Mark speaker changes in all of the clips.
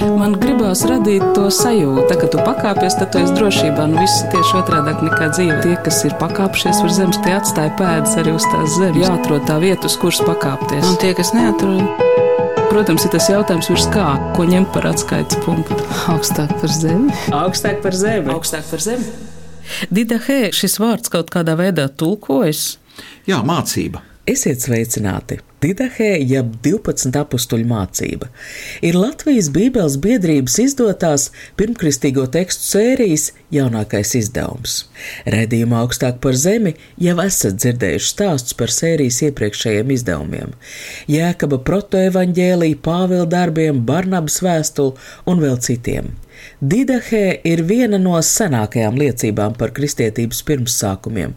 Speaker 1: Man gribās radīt to sajūtu, ka tu pakāpies, tad tu esi drošībā. Nu, viss tieši otrādi nekā dzīve. Tie, kas ir pakāpšies uz zemes, tie atstāja pēdas arī uz tās zemes. Jāatrod tā vieta, uz kuras pakāpties.
Speaker 2: Un tie, kas neatrod,
Speaker 1: Protams, ir tas jautājums, virs kā, ko ņemt par atskaites punktu.
Speaker 2: augstāk par zemi.
Speaker 1: Augstāk par zemi. Augstāk par zemi. Dida Hē, šis vārds kaut kādā veidā tulkojas.
Speaker 3: Jā, mācība.
Speaker 4: Esiet sveicināti! Didahē, jeb 12 apstuļu mācība, ir Latvijas Bībeles biedrības izdotās pirmkristīgo tekstu sērijas jaunākais izdevums. Redījumā augstāk par zemi jau esat dzirdējuši stāstus par sērijas iepriekšējiem izdevumiem - Jēkaba protoevaņģēlī, Pāvila darbiem, Barnabas vēstuli un vēl citiem. Didahē ir viena no senākajām liecībām par kristietības pirmsākumiem.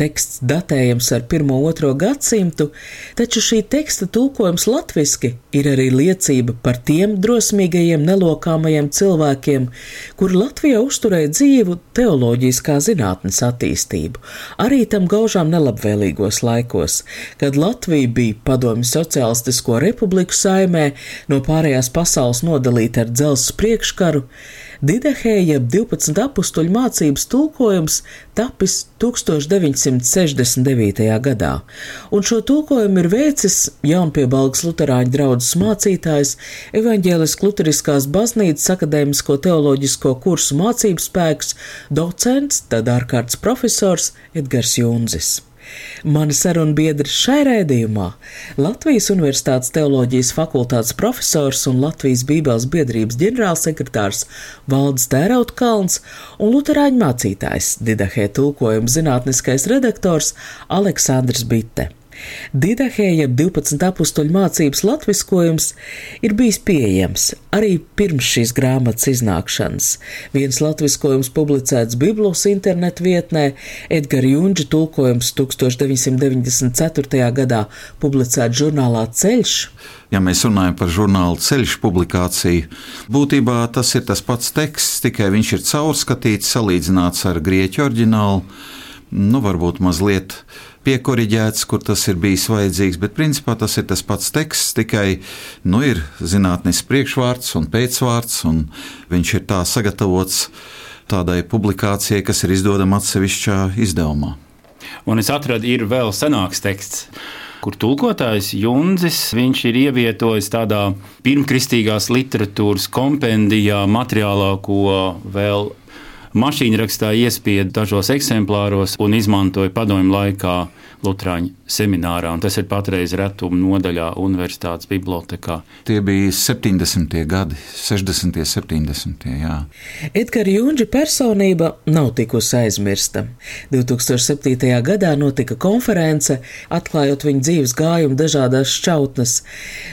Speaker 4: Teksts datējams ar 1-2 gadsimtu, taču šī teksta tulkojums latviski ir arī liecība par tiem drosmīgajiem, nelokāmajiem cilvēkiem, kuri Latvijā uzturēja dzīvu teoloģijas kā zinātnes attīstību, arī tam gaužām nelabvēlīgos laikos, kad Latvija bija padomju sociālistisko republiku saimē, no pārējās pasaules nodalīta ar dzelzs priekškaru, Didahēja 12 apstuļu mācības tulkojums tapis 1969. gadā, un šo tulkojumu ir veicis jaunpiebalgs Lutāņu draugs mācītājs, evaņģēliskās Lutheriskās baznīcas akadēmisko teoloģisko kursu mācības spēks, docents, tad ārkārtas profesors Edgars Junzis. Mani sarunbiedri šai raidījumā - Latvijas Universitātes teoloģijas fakultātes profesors un Latvijas Bībeles biedrības ģenerālsekretārs Valdis Tērautkalns un luterāņu mācītājs Didahē tulkojuma zinātniskais redaktors Aleksandrs Bitte. Didahēja 12 apstuļu mācības latviskojums ir bijis pieejams arī pirms šīs grāmatas iznākšanas. Viens latviskojums publicēts Biblos internetu vietnē, Edgara Junģa tulkojums 1994. gadā publicēts žurnālā Ceļš.
Speaker 3: Ja mēs runājam par žurnālu ceļš publikāciju, būtībā tas ir tas pats teksts, tikai viņš ir caurskatīts, salīdzināts ar grieķu oriģinālu. Nu, varbūt mazliet piekoriģēts, kur tas ir bijis vajadzīgs, bet principā tas ir tas pats teksts, tikai nu, ir zinātnīs priekšvārds un pēcvārds, un viņš ir tā sagatavots tādai publikācijai, kas ir izdodama atsevišķā izdevumā.
Speaker 5: Un es atradu, ir vēl senāks teksts kur tulkotājs Junzis ir ievietojis tādā pirmkristīgās literatūras kompendijā materiālā, ko vēl mašīnrakstā iespieda dažos eksemplāros un izmantoja padomju laikā Lutāņu seminārā. Tas ir patreiz retuma nodaļā Universitātes bibliotekā.
Speaker 3: Tie bija 70. gadi, 60. un 70. Jā.
Speaker 4: Edgars Junģa personība nav tikusi aizmirsta. 2007. gadā notika konference, atklājot viņa dzīves gājumu dažādās šķautnes.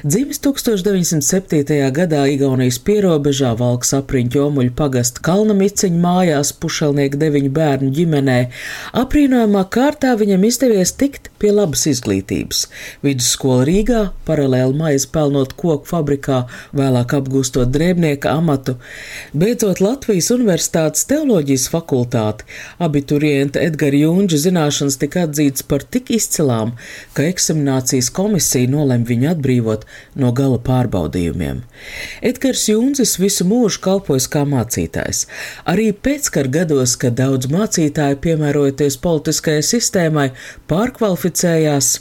Speaker 4: Dzimis 1907. gadā Igaunijas pierobežā Valks apriņķu omuļu pagasta Kalnamiciņu mājās pušelnieku deviņu bērnu ģimenē. Aprīnojamā kārtā viņam izdevies tikt pie labas izglītības. Vidusskola Rīgā, paralēli maizi pelnot koku fabrikā, vēlāk apgūstot drēbnieka amatu. Beidzot Latvijas Universitātes teoloģijas fakultāti, abiturienta Edgara Junģa zināšanas tika atzītas par tik izcilām, ka eksaminācijas komisija nolem viņu atbrīvot no gala pārbaudījumiem. Edgars Junzis visu mūžu kalpojas kā mācītājs. Arī pēckara gados, kad daudz mācītāju piemērojoties politiskajai sistēmai, pār pārkvalificējās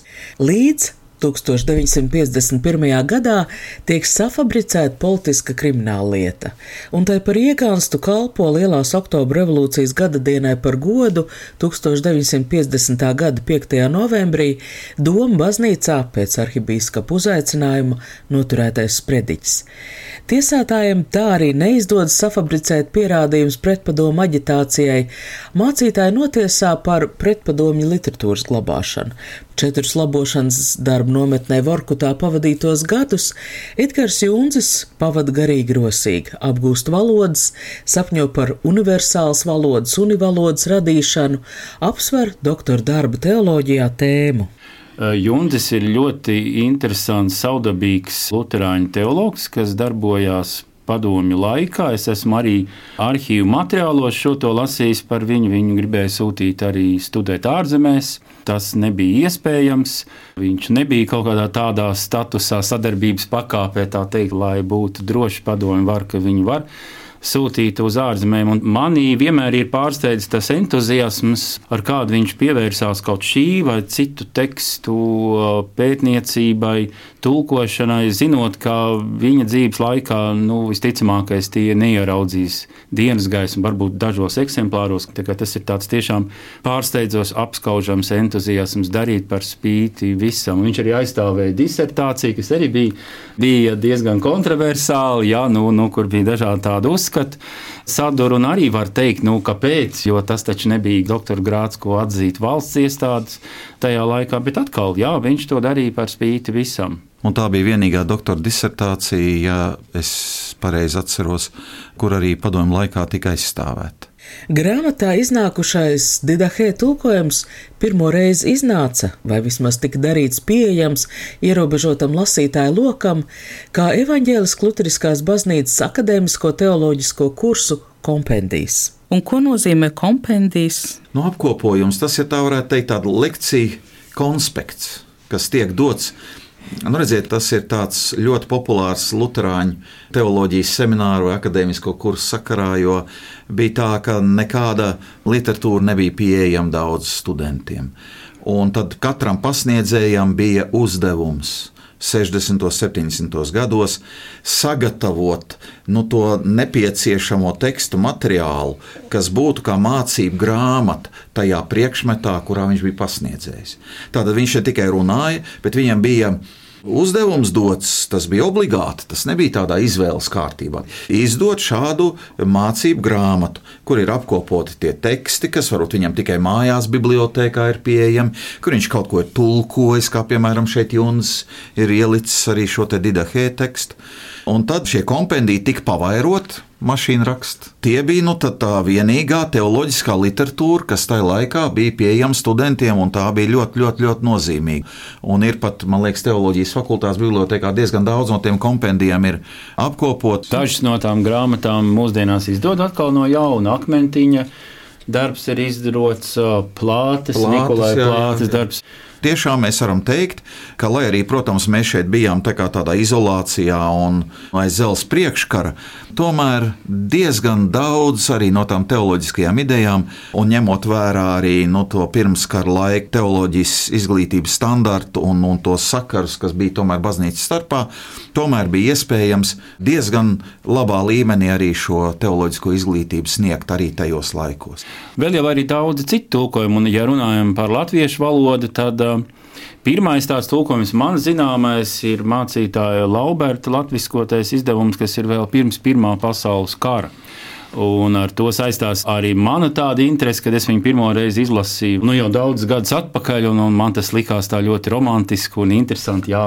Speaker 4: līdz 1951. gadā tiek safabricēta politiska krimināla lieta, un tai par iegānstu kalpo Lielās oktobra revolūcijas gada dienai par godu 1950. gada 5. novembrī Doma baznīcā pēc arhibīskapa uzaicinājuma noturētais sprediķis. Tiesātājiem tā arī neizdodas safabricēt pierādījumus pretpadomu aģitācijai. Mācītāji notiesā par pretpadomju literatūras glabāšanu. Četrus labošanas darbu nometnē Vorkutā pavadītos gadus Edgars Junzis pavada garīgi rosīgi, apgūst valodas, sapņo par universālas valodas, univalodas radīšanu, apsver doktora darba teoloģijā tēmu.
Speaker 5: Junkas ir ļoti interesants, saudabīgs luterāņu teologs, kas darbojās padomju laikā. Es esmu arī arhīvu materiālos šo to lasījis par viņu. Viņu gribēja sūtīt arī studēt ārzemēs. Tas nebija iespējams. Viņš nebija kaut kādā tādā statusā, sadarbības pakāpē, tā teikt, lai būtu droši padomju var, ka viņi var sūtīta uz ārzemēm. Un manī vienmēr ir pārsteidzis tas entuziasms, ar kādu viņš pievērsās kaut šī vai citu tekstu pētniecībai, tulkošanai, zinot, ka viņa dzīves laikā nu, visticamākais tie neieraudzīs dienas gaismu, varbūt dažos eksemplāros. Tas ir tāds tiešām pārsteidzos, apskaužams entuziasms darīt par spīti visam. Viņš arī aizstāvēja disertāciju, kas arī bija, bija diezgan kontroversāla, jā, nu, nu, kur bija dažādi tādi uzskati. Saduru un arī var teikt, nu, kāpēc, jo tas taču nebija doktora grāts, ko atzīt valsts iestādes tajā laikā, bet atkal, jā, viņš to darīja par spīti visam.
Speaker 3: Un tā bija vienīgā doktora disertācija, ja es pareizi atceros, kur arī padomu laikā tika aizstāvēta.
Speaker 4: Grāmatā iznākušais Didahē tulkojums pirmo reizi iznāca, vai vismaz tika darīts pieejams ierobežotam lasītāju lokam, kā evaņģēlis Klutriskās baznīcas akadēmisko teoloģisko kursu kompendijs.
Speaker 1: Un ko nozīmē kompendijs?
Speaker 3: No nu, apkopojums tas ir tā varētu teikt tāda lekcija konspekts, kas tiek dots Nu, redziet, tas ir ļoti populārs Lutāņu teoloģijas semināru vai akadēmisko kursu sakarā, jo bija tā, ka nekāda literatūra nebija pieejama daudz studentiem. Un tad katram pasniedzējam bija uzdevums 60. un 70. gados sagatavot nu, to nepieciešamo tekstu materiālu, kas būtu kā mācību grāmata tajā priekšmetā, kurā viņš bija pasniedzējis. Tātad viņš tikai runāja, bet viņam bija uzdevums dots, tas bija obligāti. Tas nebija tādā izvēles kārtībā. Izdot šādu mācību grāmatu, kur ir apkopoti tie teksti, kas varbūt viņam tikai mājās, bibliotekā ir pieejami, kur viņš kaut ko ir tulkojis, kā piemēram šeit Juns ir ielicis arī šo te didahē tekstu. Un tad šie kompendiji tika pavairoti mašīna raksta. Tie bija nu, tā vienīgā teoloģiskā literatūra, kas tajā laikā bija pieejama studentiem, un tā bija ļoti, ļoti, ļoti nozīmīga. Un ir pat, man liekas, teoloģijas fakultātes bibliotekā diezgan daudz no tiem kompendijiem ir apkopot.
Speaker 5: Dažas no tām grāmatām mūsdienās izdod atkal no jauna akmentiņa. Darbs ir izdarots plātes, plātes Nikolai Plātes darbs.
Speaker 3: Tiešām mēs varam teikt, ka, lai arī, protams, mēs šeit bijām tā tādā izolācijā un aiz zeles priekškara, tomēr diezgan daudz arī no tām teoloģiskajām idejām, un ņemot vērā arī no to pirmskara laika teoloģijas izglītības standartu un, un tos sakarus, kas bija tomēr baznīcas starpā, tomēr bija iespējams diezgan labā līmenī arī šo teoloģisko izglītību sniegt arī tajos laikos.
Speaker 5: Vēl jau arī daudzi citu tulkojumi, un ja runājam par latviešu valodu, tad Pirmais tāds tulkojums, man zināmais, ir mācītāja Lauberta latviskotais izdevums, kas ir vēl pirms Pirmā pasaules kara. Un ar to saistās arī mana tāda interese, kad es viņu pirmo reizi izlasīju, nu jau daudzus gadus atpakaļ, un, un man tas likās tā ļoti romantiski un interesanti. Jā,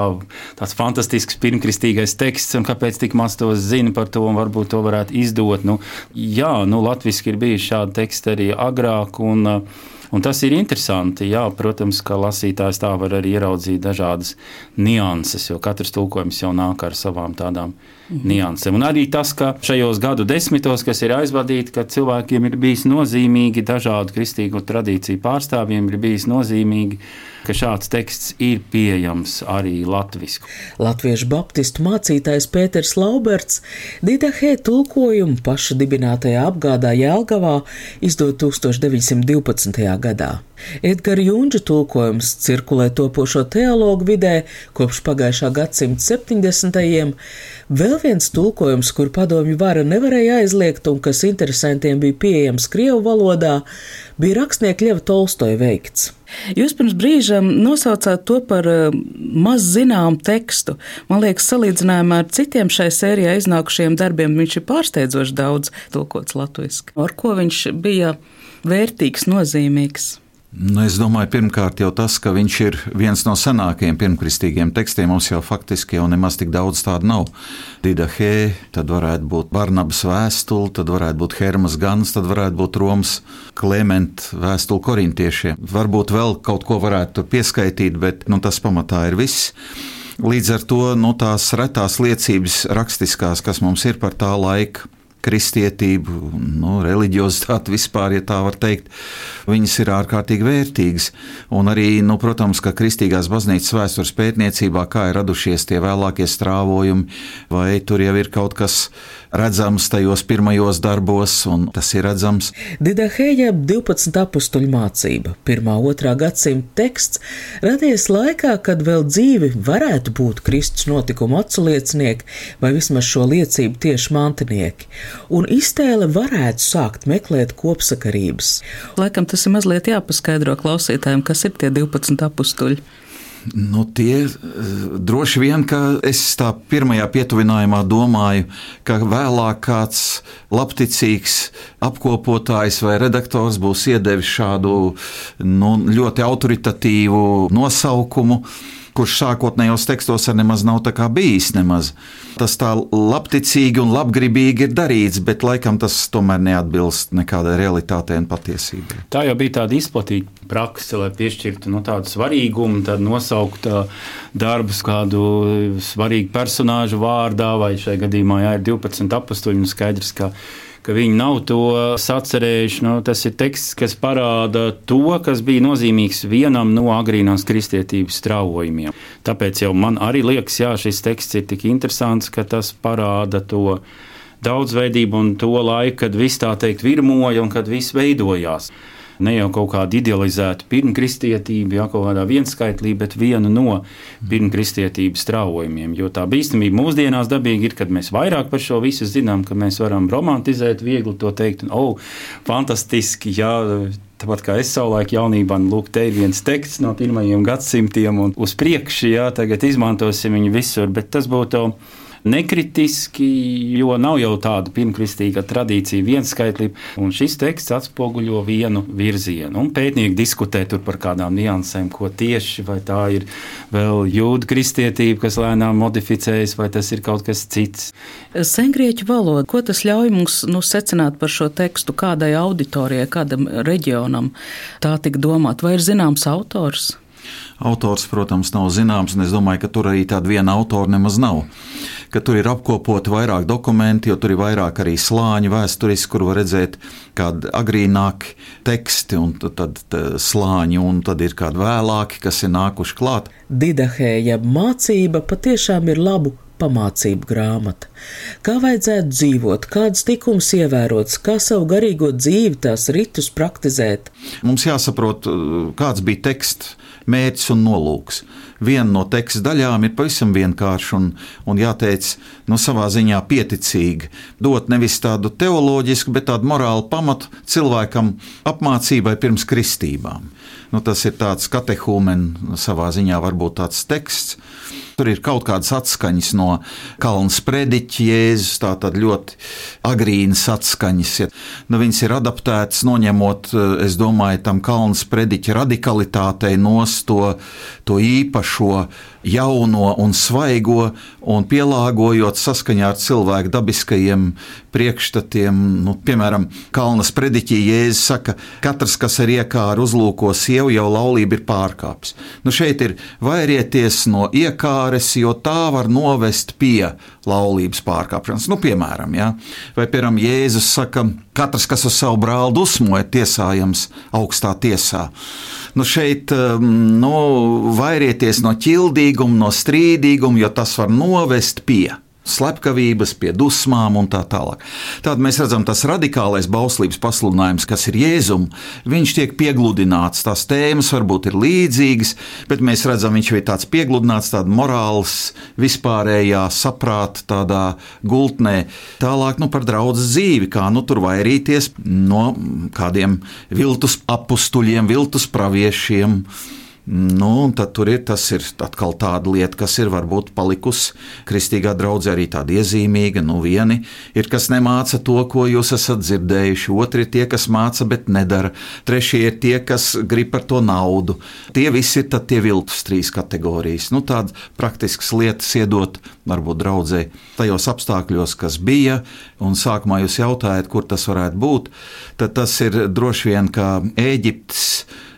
Speaker 5: tāds fantastisks pirmkristīgais teksts, un kāpēc tik maz to zina par to, un varbūt to varētu izdot. Nu, jā, nu, latviski ir bijuši šādi teksti arī agrāk. Un, uh, Un tas ir interesanti. Jā, protams, ka lasītājs tā var arī ieraudzīt dažādas nianses, jo katrs tulkojums jau nāk ar savām tādām mhm. niansēm. Un arī tas, ka šajos gadu desmitos, kas ir aizvadīti, ka cilvēkiem ir bijis nozīmīgi dažādu kristīgo tradīciju pārstāvjiem, ir bijis nozīmīgi ka šāds teksts ir pieejams arī latviešu.
Speaker 4: Latviešu baptistu mācītājs Pēters Lauberts Didahē tulkojumu paša dibinātajā apgādā Jēlgavā izdod 1912. gadā. Edgara Junģa tulkojums cirkulē topošo teologu vidē kopš pagājušā gadsimta 70. Vēl viens tulkojums, kur padomju vara nevarēja aizliegt un kas interesantiem bija pieejams Krievu valodā, bija rakstnieka Ļeva Tolstoja veikts. Jūs pirms brīža nosaucāt to par uh, maz zināmu tekstu. Man liekas, salīdzinājumā ar citiem šai sērijā iznākušiem darbiem viņš ir pārsteidzoši daudz tulkots latviešu. Ar ko viņš bija vērtīgs, nozīmīgs?
Speaker 3: Nu, es domāju, pirmkārt jau tas, ka viņš ir viens no senākajiem pirmkristīgiem tekstiem. Mums jau faktiski jau nemaz tik daudz tādu nav. Didahē, tad varētu būt Barnabas vēstule, tad varētu būt Hermas Gans, tad varētu būt Romas Klementa vēstule korintiešiem. Varbūt vēl kaut ko varētu pieskaitīt, bet nu, tas pamatā ir viss. Līdz ar to nu, tās retās liecības rakstiskās, kas mums ir par tā laika kristietību, nu, reliģiozitāti vispār, ja tā var teikt, viņas ir ārkārtīgi vērtīgas. Un arī, nu, protams, ka kristīgās baznīcas vēstures pētniecībā, kā ir radušies tie vēlākie strāvojumi, vai tur jau ir kaut kas redzams tajos pirmajos darbos, un tas ir redzams.
Speaker 4: Didahēja 12 apstuļu mācība, 1.2. gadsimta teksts, radies laikā, kad vēl dzīvi varētu būt Kristus notikumu atsliecinieki vai vismaz šo liecību tieši mantinieki un iztēle varētu sākt meklēt kopsakarības.
Speaker 1: Laikam tas ir mazliet jāpaskaidro klausītājiem, kas ir tie 12 apstuļi.
Speaker 3: Nu, tie eh, droši vien, ka es tā pirmajā pietuvinājumā domāju, ka vēlāk kāds labticīgs apkopotājs vai redaktors būs iedevis šādu nu, ļoti autoritatīvu nosaukumu kurš sākotnējos tekstos nemaz nav bijis. Nemaz. Tas tā labticīgi un labgribīgi ir darīts, bet laikam tas tomēr neatbilst nekādai realitātei un patiesībai.
Speaker 5: Tā jau bija tāda izplatīta prakse, lai piešķirtu nu, tādu svarīgumu, tad nosaukt darbus kādu svarīgu personāžu vārdā, vai šajā gadījumā jā, ir 12 apstuļi un skaidrs, ka ka viņi nav to sacerējuši. Nu, tas ir teksts, kas parāda to, kas bija nozīmīgs vienam no agrīnās kristietības straujumiem. Tāpēc jau man arī liekas, ka šis teksts ir tik interesants, ka tas parāda to daudzveidību un to laiku, kad viss tā teikt virmoja un kad viss veidojās ne jau kaut kāda idealizēta pirmkristietība, ja kaut kādā vienskaitlī, bet viena no pirmkristietības straujumiem. Jo tā bīstamība mūsdienās dabīgi ir, kad mēs vairāk par šo visu zinām, ka mēs varam romantizēt, viegli to teikt, un oh, fantastiski, jā. Tāpat kā es savulaik jaunībā, nu, lūk, te ir viens teksts no pirmajiem gadsimtiem, un uz priekšu, jā, tagad izmantosim viņu visur, bet tas būtu nekritiski, jo nav jau tāda pirmkristīga tradīcija vienskaitlī, un šis teksts atspoguļo vienu virzienu. Un pētnieki diskutē par kādām niansēm, ko tieši vai tā ir vēl jūda kristietība, kas lēnām modificējas, vai tas ir kaut kas cits.
Speaker 1: Sengrieķu valoda, ko tas ļauj mums nu, secināt par šo tekstu, kādai auditorijai, kādam reģionam tā tik domāt, vai ir zināms autors?
Speaker 3: Autors, protams, nav zināms, un es domāju, ka tur arī tāda viena autora nemaz nav. Ka tur ir apkopoti vairāk dokumenti, jo tur ir vairāk arī slāņu vēsturiski, kur var redzēt kādi agrīnāki teksti, un tad, tad slāņi, un tad ir kādi vēlāki, kas ir nākuši klāt.
Speaker 4: Didahēja mācība patiešām ir labu pamācību grāmata. Kā vajadzētu dzīvot, kādas tikums ievērots, kā savu garīgo dzīvi, tās ritus praktizēt.
Speaker 3: Mums jāsaprot, kāds bija teksts mērķis un nolūks. Viena no teksta daļām ir pavisam vienkārša un, un jāteic, no nu, savā ziņā pieticīga. Dot nevis tādu teoloģisku, bet tādu morālu pamatu cilvēkam apmācībai pirms kristībām. Nu, tas ir tāds katehūmen savā ziņā varbūt tāds teksts. Tur ir kaut kādas atskaņas no Kalnu sprediķa, jēzus, tā tad ļoti agrīnas atskaņas. Ja. Nu, viņas ir adaptētas, noņemot, es domāju, tam Kalnu sprediķa radikalitātei nos to, īpašo jauno un svaigo, un pielāgojot saskaņā ar cilvēku dabiskajiem priekšstatiem. Nu, piemēram, Kalnas prediķī Jēzus saka, katrs, kas ar iekāru uzlūko sievu, jau laulība ir pārkāpis. Nu, šeit ir vairieties no iekāres, jo tā var novest pie laulības pārkāpšanas. Nu, piemēram, ja? vai piemēram Jēzus saka, katrs, kas uz savu brāli dusmoja, tiesājams augstā tiesā. Nu, šeit um, nu, vairieties no ķildīguma, no strīdīguma, jo tas var novest pie slepkavības, pie dusmām un tā tālāk. Tad mēs redzam, tas radikālais bauslības pasludinājums, kas ir Jēzum, viņš tiek piegludināts. Tās tēmas varbūt ir līdzīgas, bet mēs redzam, viņš ir tāds piegludināts, tāds morāls, vispārējā saprāta, tādā gultnē. Tālāk nu, par draugu dzīvi, kā nu, tur vairīties no kādiem viltus apstuļiem, viltus praviešiem Nu, tad tur ir, ir atkal tāda lieta, kas ir varbūt palikusi kristīgā draudzē arī tāda iezīmīga. Nu, vieni ir, kas nemāca to, ko jūs esat dzirdējuši, otri ir tie, kas māca, bet nedara, trešie ir tie, kas grib par to naudu. Tie visi ir tie viltus trīs kategorijas. Nu, tādas praktiskas lietas iedot varbūt draudzē tajos apstākļos, kas bija, un sākumā jūs jautājat, kur tas varētu būt, tad tas ir droši vien kā Ēģiptes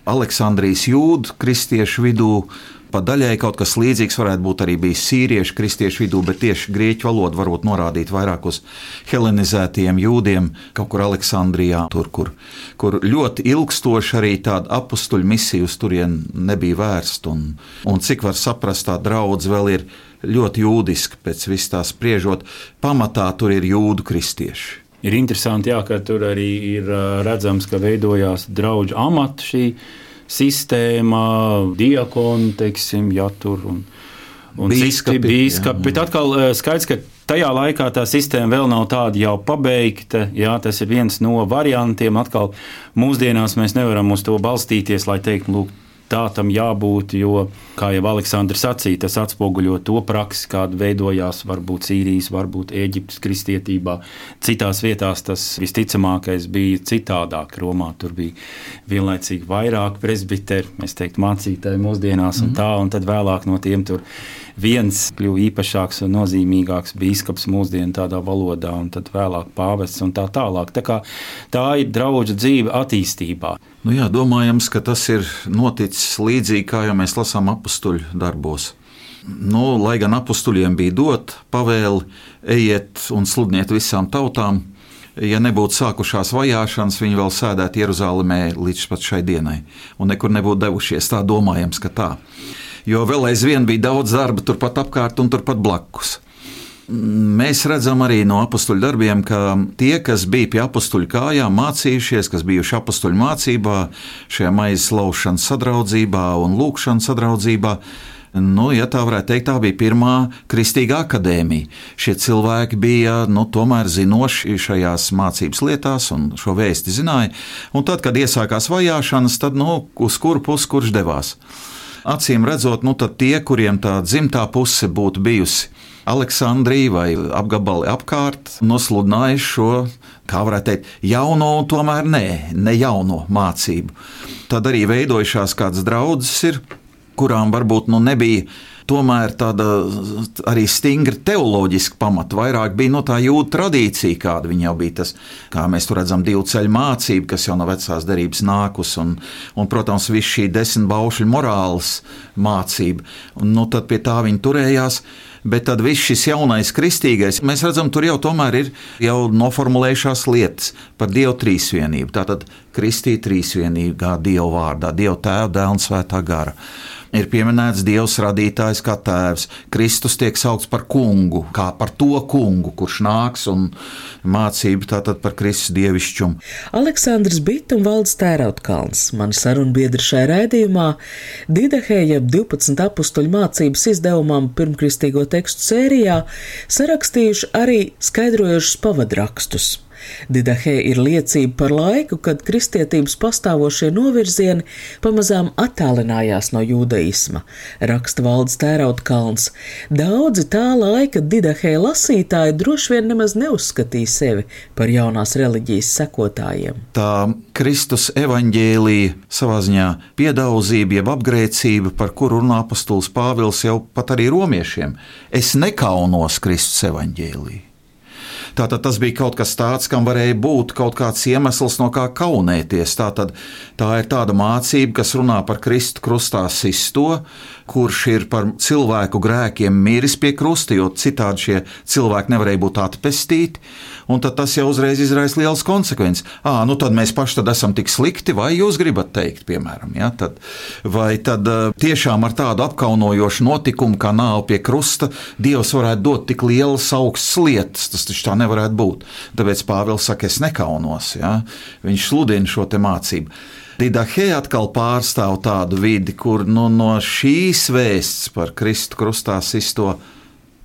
Speaker 3: Aleksandrijas jūdu kristiešu vidū pa daļai kaut kas līdzīgs varētu būt arī bijis sīriešu, kristiešu vidū, bet tieši grieķu valoda varbūt norādīt vairāk uz helenizētiem jūdiem, kaut kur Aleksandrijā, tur, kur, kur ļoti ilgstoši arī tāda apstuļu misija uz turien nebija vērsta. Un, un cik var saprast, tā draudz vēl ir ļoti jūdiska pēc vis tā spriežot, pamatā tur ir jūdu kristieši.
Speaker 5: Ir interesanti, jā, ka tur arī ir redzams, ka veidojās draugu amata šī sistēma, diakoni, teiksim, ja tur un, un
Speaker 3: Bīskapi,
Speaker 5: bīskapi. Bet atkal skaidrs, ka tajā laikā tā sistēma vēl nav tāda jau pabeigta. Jā, tas ir viens no variantiem. Atkal mūsdienās mēs nevaram uz to balstīties, lai teiktu, lūk, tā tam jābūt, jo, kā jau Aleksandrs sacīja, tas atspoguļo to praksi, kāda veidojās varbūt Sīrijas, varbūt Eģiptes kristietībā. Citās vietās tas visticamākais bija citādāk. Romā tur bija vienlaicīgi vairāk presbiteri, mēs teiktu, mācītāji mūsdienās un mhm. tā, un tad vēlāk no tiem tur viens kļuva īpašāks un nozīmīgāks biskups mūsdienu tādā valodā, un tad vēlāk pāvests un tā tālāk. Tā, kā, tā ir draudzene dzīve attīstībā.
Speaker 3: Nu jā, domājams, ka tas ir noticis līdzīgi kā jau mēs lasām apstuļu darbos. Nu, lai gan apstuļiem bija dot pavēli, ejiet un sludiniet visām tautām, ja nebūtu sākušās vajāšanas, viņi vēl sēdētu Jeruzalemē līdz pat šai dienai un nekur nebūtu devušies. Tā domājams, ka tā jo vēl aizvien bija daudz darba turpat apkārt un turpat blakus. Mēs redzam arī no apakstuļu darbiem, ka tie, kas bija pie apakstuļu kājām, mācījušies, kas bijuši apakstuļu mācībā, šajā maizes laušanas sadraudzībā un lūkšanas sadraudzībā, Nu, ja tā varētu teikt, tā bija pirmā kristīgā akadēmija. Šie cilvēki bija nu, tomēr zinoši šajās mācības lietās un šo vēsti zināja. Un tad, kad iesākās vajāšanas, tad nu, uz kuru pusi kurš devās? Acīm redzot, nu, tie, kuriem tā dzimtā puse būtu bijusi Aleksandrija vai apgabali apkārt, nosludinājuši šo, kā varētu teikt, jauno, tomēr nē, ne jauno mācību. Tad arī veidojušās kādas draudzes, ir, kurām varbūt nu, nebija tomēr tāda arī stingra teoloģiska pamata. Vairāk bija no tā jūta tradīcija, kāda viņa jau bija. Tas, kā mēs tur redzam, divu ceļu mācība, kas jau no vecās derības nākus, un, un protams, viss šī desmit baušļu morāles mācība. Un, nu, tad pie tā viņi turējās. Bet tad viss šis jaunais kristīgais, mēs redzam, tur jau tomēr ir jau noformulējušās lietas par Dievu trīsvienību. Tātad kristīt trīsvienību, kā Dieva vārdā, Dieva tēva, dēla un svētā gara ir pieminēts Dievs radītājs kā tēvs. Kristus tiek saukts par kungu, kā par to kungu, kurš nāks un mācību tātad par Kristus dievišķumu.
Speaker 4: Aleksandrs Bit un Valds Tērautkalns, mani sarunbiedri šai raidījumā, Didahēja 12 apustuļu mācības izdevumam pirmkristīgo tekstu sērijā sarakstījuši arī skaidrojušus pavadrakstus. Didahē ir liecība par laiku, kad kristietības pastāvošie novirzieni pamazām attālinājās no judaisma, raksta valdes tērautkalns. Daudzi tā laika Didahē lasītāji droši vien nemaz neuzskatīja sevi par jaunās reliģijas sekotājiem.
Speaker 3: Tā Kristus evaņģēlīja savā ziņā piedauzība, jeb apgrēcība, par kuru runā apostols Pāvils jau pat arī romiešiem. Es nekaunos Kristus evaņģēlīju. Tātad tas bija kaut kas tāds, kam varēja būt kaut kāds iemesls, no kā kaunēties. Tātad tā ir tāda mācība, kas runā par Kristu krustā sisto, kurš ir par cilvēku grēkiem miris pie krusta, jo citādi šie cilvēki nevarēja būt atpestīti. Un tas jau uzreiz izraisa liels konsekvences. À, nu tad mēs paši tad esam tik slikti, vai jūs gribat teikt, piemēram, ja? tad, vai tad tiešām ar tādu apkaunojošu notikumu kā nāve pie krusta Dievs varētu dot tik lielas augstas lietas. Tas taču tā nevarētu būt. Tāpēc Pāvils saka, es nekaunos. Ja? Viņš sludina šo mācību. Didahē atkal pārstāv tādu vidi, kur nu, no šīs vēsts par Kristu krustā sisto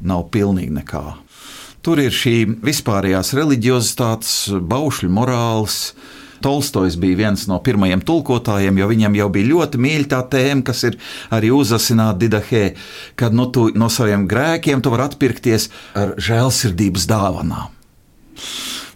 Speaker 3: nav pilnīgi nekā. Tur ir šī vispārējās reliģiozitātes, baušļu morāls. Tolstojs bija viens no pirmajiem tulkotājiem, jo viņam jau bija ļoti mīļa tā tēma, kas ir arī uzasināta Didahē, kad nu, tu, no saviem grēkiem tu vari atpirkties ar žēlsirdības dāvanām.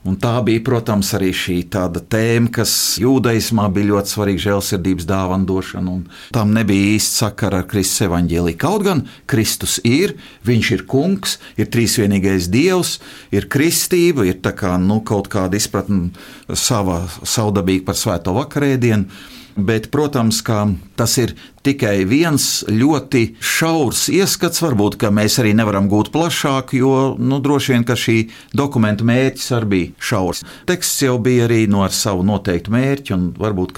Speaker 3: Un tā bija, protams, arī šī tēma, kas jūdaismā bija ļoti svarīga žēlsirdības dāvana došana, un tam nebija īsti sakara ar Kristus evaņģēlī. Kaut gan Kristus ir, viņš ir kungs, ir trīsvienīgais dievs, ir kristība, ir kā, nu, kaut kāda izpratne sava, savdabīga par svēto vakarēdienu. Bet, protams, ka tas ir tikai viens ļoti šaurs ieskats. Varbūt mēs arī nevaram gūt plašāk, jo nu, droši vien šī dokumenta mērķis arī bija šaurs. Teksts jau bija arī no ar savu noteiktu mērķi, un varbūt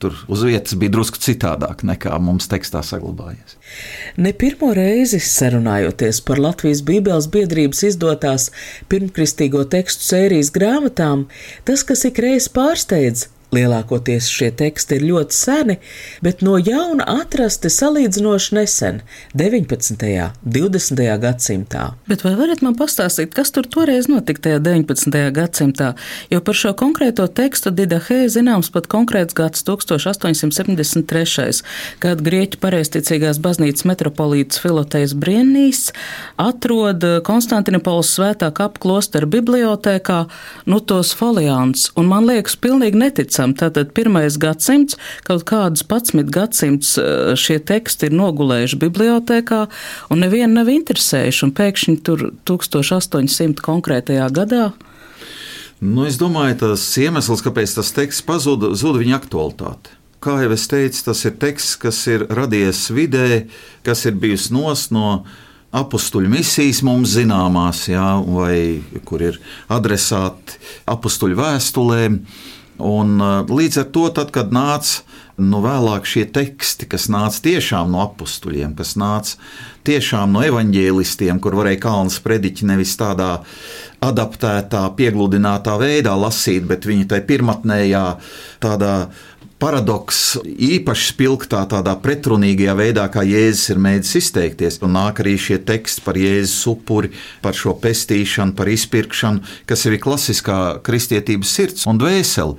Speaker 3: tur uz vietas bija drusku citādāk nekā mums tekstā saglabājies.
Speaker 4: Ne pirmo reizi sarunājoties par Latvijas Bībeles biedrības izdotās pirmkristīgo tekstu sērijas grāmatām, tas, kas ikreiz pārsteidz, Lielākoties šie teksti ir ļoti seni, bet no jauna atrasti salīdzinoši nesen, 19. un 20. gadsimtā.
Speaker 1: Bet vai varat man pastāstīt, kas tur toreiz notika tajā 19. gadsimtā? Jo par šo konkrēto tekstu Didahē zināms pat konkrēts gads 1873. kad Grieķu pareizticīgās baznīcas metropolīts Filotejs Briennīs atrod Konstantinopolis svētā kapa klostera bibliotēkā nu tos foliāns, un man liekas pilnīgi neticami lasām. Tātad pirmais gadsimts, kaut kādus 11 gadsimts eh, šie teksti ir nogulējuši bibliotēkā, un nevienu nav interesējuši, un pēkšņi tur 1800 konkrētajā gadā.
Speaker 3: Nu, es domāju, tas iemesls, kāpēc tas teksts pazuda, zuda viņa aktualitāte. Kā jau es teicu, tas ir teksts, kas ir radies vidē, kas ir bijis nos no apakstuļu misijas mums zināmās, jā, vai kur ir adresāti apakstuļu vēstulēm. Un, uh, līdz ar to, tad, kad nāca nu, vēlāk šie teksti, kas nāca tiešām no apstuļiem, kas nāca tiešām no evaņģēlistiem, kur varēja kalnas prediķi nevis tādā adaptētā, piegludinātā veidā lasīt, bet viņi tajā pirmotnējā, tādā paradoks īpaši spilgtā, tādā pretrunīgajā veidā, kā Jēzus ir mēģinājis izteikties. Un nāk arī šie teksti par Jēzus upuri, par šo pestīšanu, par izpirkšanu, kas ir klasiskā kristietības sirds un dvēsele.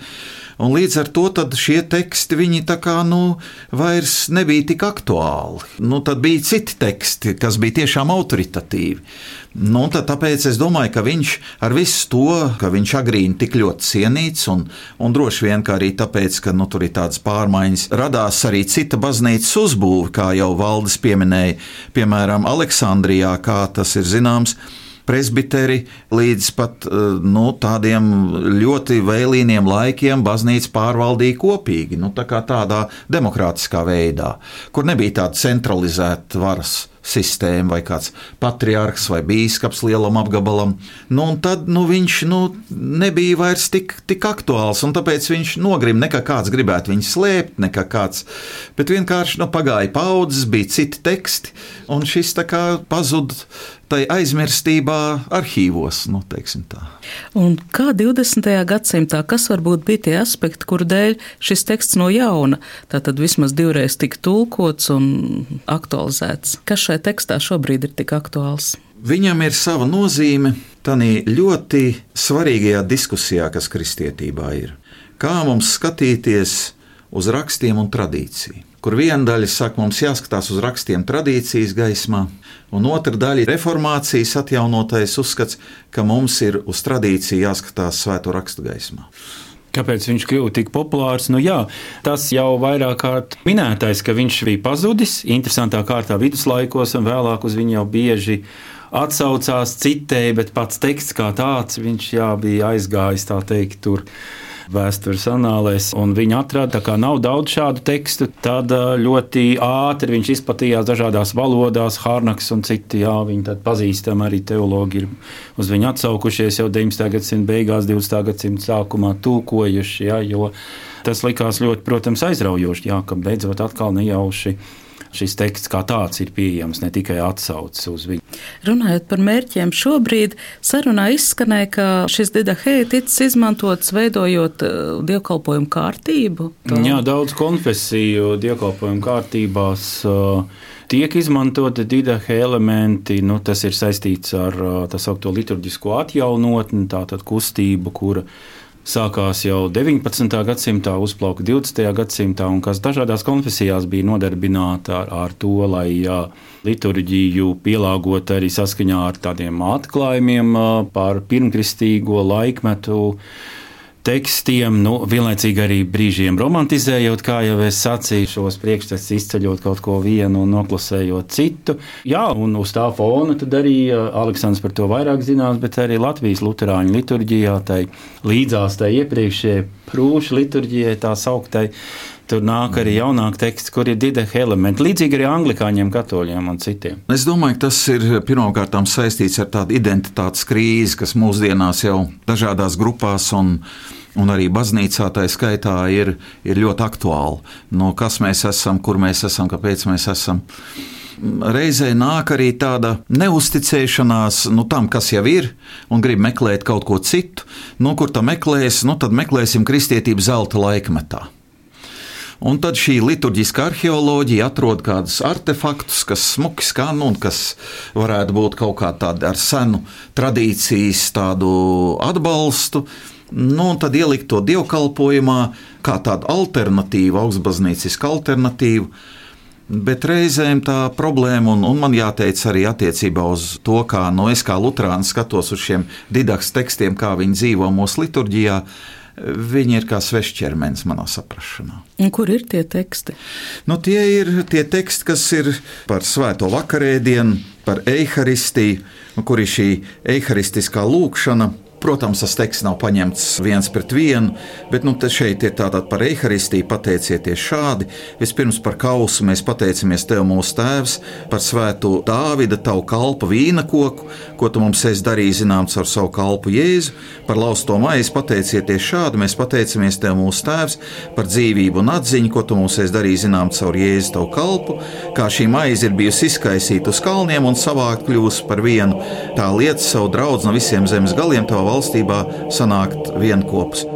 Speaker 3: Un līdz ar to šie teksti viņi tā kā nu, vairs nebija tik aktuāli. Nu, tad bija citi teksti, kas bija tiešām autoritatīvi. Nu, tāpēc es domāju, ka viņš ar visu to, ka viņš agrīni tik ļoti cienīts, un, un droši vien arī tāpēc, ka nu, tur ir tādas pārmaiņas, radās arī cita baznīcas uzbūve, kā jau valdes pieminēja, piemēram, Aleksandrijā, kā tas ir zināms presbiteri līdz pat eh, nu, tādiem ļoti vēlīniem laikiem baznīca pārvaldīja kopīgi, nu, tā tādā demokrātiskā veidā, kur nebija tāda centralizēta varas sistēma, vai kāds patriārhs vai bīskaps lielam apgabalam. Nu, tad nu, viņš nu, nebija vairs tik, tik aktuāls, un tāpēc viņš nogrim, ne kā kāds gribētu viņu slēpt, ne kā kāds, bet vienkārši nu, pagāja paudzes, bija citi teksti, un šis kā pazuda tai aizmirstībā arhīvos. Nu,
Speaker 1: kā 20. gadsimtā, kas varbūt bija tie aspekti, kuru dēļ šis teksts no jauna, tātad vismaz divreiz tika tulkots un aktualizēts? Kas šai tekstā šobrīd ir tik aktuāls?
Speaker 3: Viņam ir sava nozīme tādā ļoti svarīgajā diskusijā, kas kristietībā ir. Kā mums skatīties uz rakstiem un tradīciju? Kur viena daļa saka, mums jāskatās uz rakstiem tradīcijas gaismā, un otra daļa - reformācijas atjaunotais uzskats, ka mums ir uz tradīciju jāskatās svēto rakstu gaismā.
Speaker 5: Kāpēc viņš kļuva tik populārs? Nu, jā, tas jau vairāk kārt minētais, ka viņš bija pazudis interesantā kārtā viduslaikos, un vēlāk uz viņu jau bieži atsaucās, citēja, bet pats teksts kā tāds, viņš jā, bija aizgājis tā teikt tur vēstures anālēs, un viņi atrada, ka nav daudz šādu tekstu. Tad ļoti ātri viņš izplatījās dažādās valodās, Hārnaks un citi. Jā, viņi tad pazīstami arī teologi ir uz viņu atsaukušies jau 19. gadsimta beigās, 20. gadsimta sākumā tulkojuši. Jā, tas likās ļoti, protams, aizraujoši, jā, ka beidzot atkal nejauši šis teksts kā tāds ir pieejams, ne tikai atsaucis uz viņu.
Speaker 1: Runājot par mērķiem, šobrīd sarunā izskanēja, ka šis didahēja ticis izmantots veidojot uh, dievkalpojumu kārtību.
Speaker 5: Tā. Jā, daudz konfesiju dievkalpojumu kārtībās. Uh, tiek izmantoti didahe elementi. Nu, tas ir saistīts ar uh, tā saucamo liturģisko atjaunotni, tātad kustību, kura sākās jau 19. gadsimtā, uzplauka 20. gadsimtā, un kas dažādās konfesijās bija nodarbināta ar, ar to, lai liturģiju pielāgot arī saskaņā ar tādiem atklājumiem par pirmkristīgo laikmetu tekstiem, nu, vienlaicīgi arī brīžiem romantizējot, kā jau es sacīju, šos priekšstats izceļot kaut ko vienu un noklusējot citu. Jā, un uz tā fona tad arī Aleksandrs par to vairāk zinās, bet arī Latvijas luterāņu liturģijā, tai līdzās tai iepriekšējai prūšu liturģijai tā sauktai tur nāk arī jaunāki teksti, kur ir didaha elementi. Līdzīgi arī anglikāņiem, katoļiem un citiem.
Speaker 3: Es domāju, ka tas ir pirmkārt saistīts ar tādu identitātes krīzi, kas mūsdienās jau dažādās grupās un un arī baznīcā tā skaitā ir, ir ļoti aktuāli. No kas mēs esam, kur mēs esam, kāpēc mēs esam reizē nāk arī tāda neusticēšanās nu, tam, kas jau ir, un grib meklēt kaut ko citu. Nu, kur tā meklēs, nu, tad meklēsim kristietību zelta laikmetā. Un tad šī liturģiskā arheoloģija atrod kādus artefaktus, kas smuki skan un kas varētu būt kaut kā tāda ar senu tradīcijas tādu atbalstu. Nu, un tad ielikt to dievkalpojumā kā tādu alternatīvu, augstbaznīcisku alternatīvu. Bet reizēm tā problēma, un, un man jāteic arī attiecībā uz to, kā nu, es kā Lutāns skatos uz šiem didaktas tekstiem, kā viņi dzīvo mūsu liturģijā, viņi ir kā svešķermenis manā saprašanā.
Speaker 1: Un kur ir tie teksti?
Speaker 3: Nu, tie ir tie teksti, kas ir par svēto vakarēdienu, par eharistiju, kur ir šī eharistiskā lūkšana Protams, tas teksts nav paņemts viens pret vienu, bet nu, šeit ir tātad par eharistiju pateicieties šādi. Vispirms par kausu mēs pateicamies Tev, mūsu Tēvs, par svēto Dāvida, tavu kalpu vīna koku, ko Tu mums esi darījis zināms ar savu kalpu Jēzu. Par lausto maizi pateicieties šādi, mēs pateicamies Tev, mūsu Tēvs, par dzīvību un atziņu, ko Tu mums esi darījis zināms caur Jēzu tavu kalpu, kā šī maize ir bijusi izkaisīta uz kalniem un savākt kļūst par vienu tā lietu savu draugu no visiem zemes galiem. Tavā valstībā sanākt vienopus.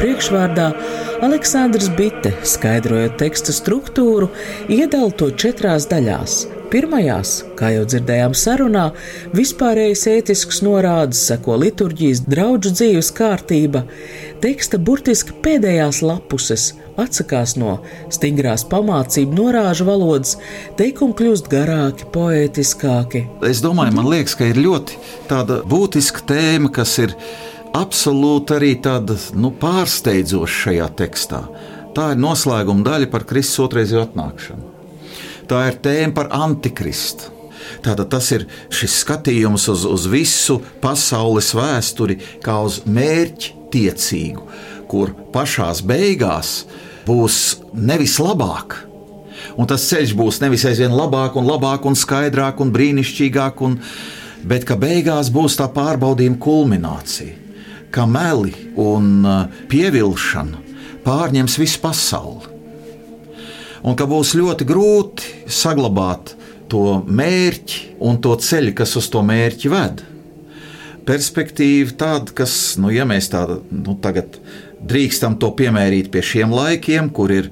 Speaker 4: Priekšvārdā Aleksandrs Bitte, skaidrojot teksta struktūru, iedala to četrās daļās. Pirmajās, kā jau dzirdējām sarunā, vispārējais ētisks norādes, seko liturģijas, draugu dzīves kārtība. Teksta burtiski pēdējās lapuses atsakās no stingrās pamācību norāžu valodas, teikumi kļūst garāki, poētiskāki.
Speaker 3: Es domāju, man liekas, ka ir ļoti būtiska tēma, kas ir absolūti arī tāda nu, pārsteidzoša šajā tekstā. Tā ir noslēguma daļa par Kristus otrreizēju atnākšanu. Tā ir tēma par antikristu. Tātad tas ir šis skatījums uz, uz visu pasaules vēsturi, kā uz mērķi tiecīgu, kur pašā beigās būs nevis labāk, un tas ceļš būs nevis aizvien labāk, un labāk, un skaidrāk un brīnišķīgāk, un, bet ka beigās būs tā pārbaudījuma kulminācija ka meli un uh, pievilkšana pārņems visu pasauli. Un ka būs ļoti grūti saglabāt to mērķi un to ceļu, kas uz to mērķi ved. Perspektīva tāda, kas, nu, ja mēs tādu nu, tagad drīkstam to piemērīt pie šiem laikiem, kur ir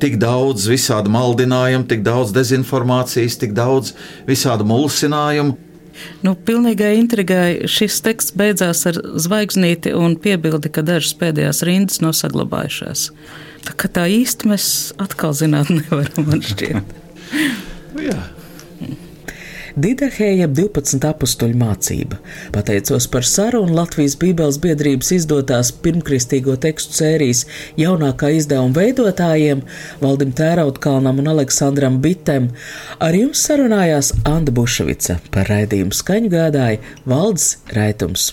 Speaker 3: tik daudz visādi maldinājumu, tik daudz dezinformācijas, tik daudz visādi mulsinājumu,
Speaker 1: Nu, pilnīgai intrigai šis teksts beidzās ar zvaigznīti un piebildi, ka dažas pēdējās rindas nav saglabājušās. Tā kā tā īsti mēs atkal zināt nevaram, man šķiet.
Speaker 3: Jā.
Speaker 4: Didahēja 12 apstuļu mācība. Pateicos par sarunu Latvijas Bībeles biedrības izdotās pirmkristīgo tekstu sērijas jaunākā izdevuma veidotājiem Valdim Tērautkalnam un Aleksandram Bitem. Ar jums sarunājās Anda Buševica par raidījumu skaņu gādāja Valdes Raitums.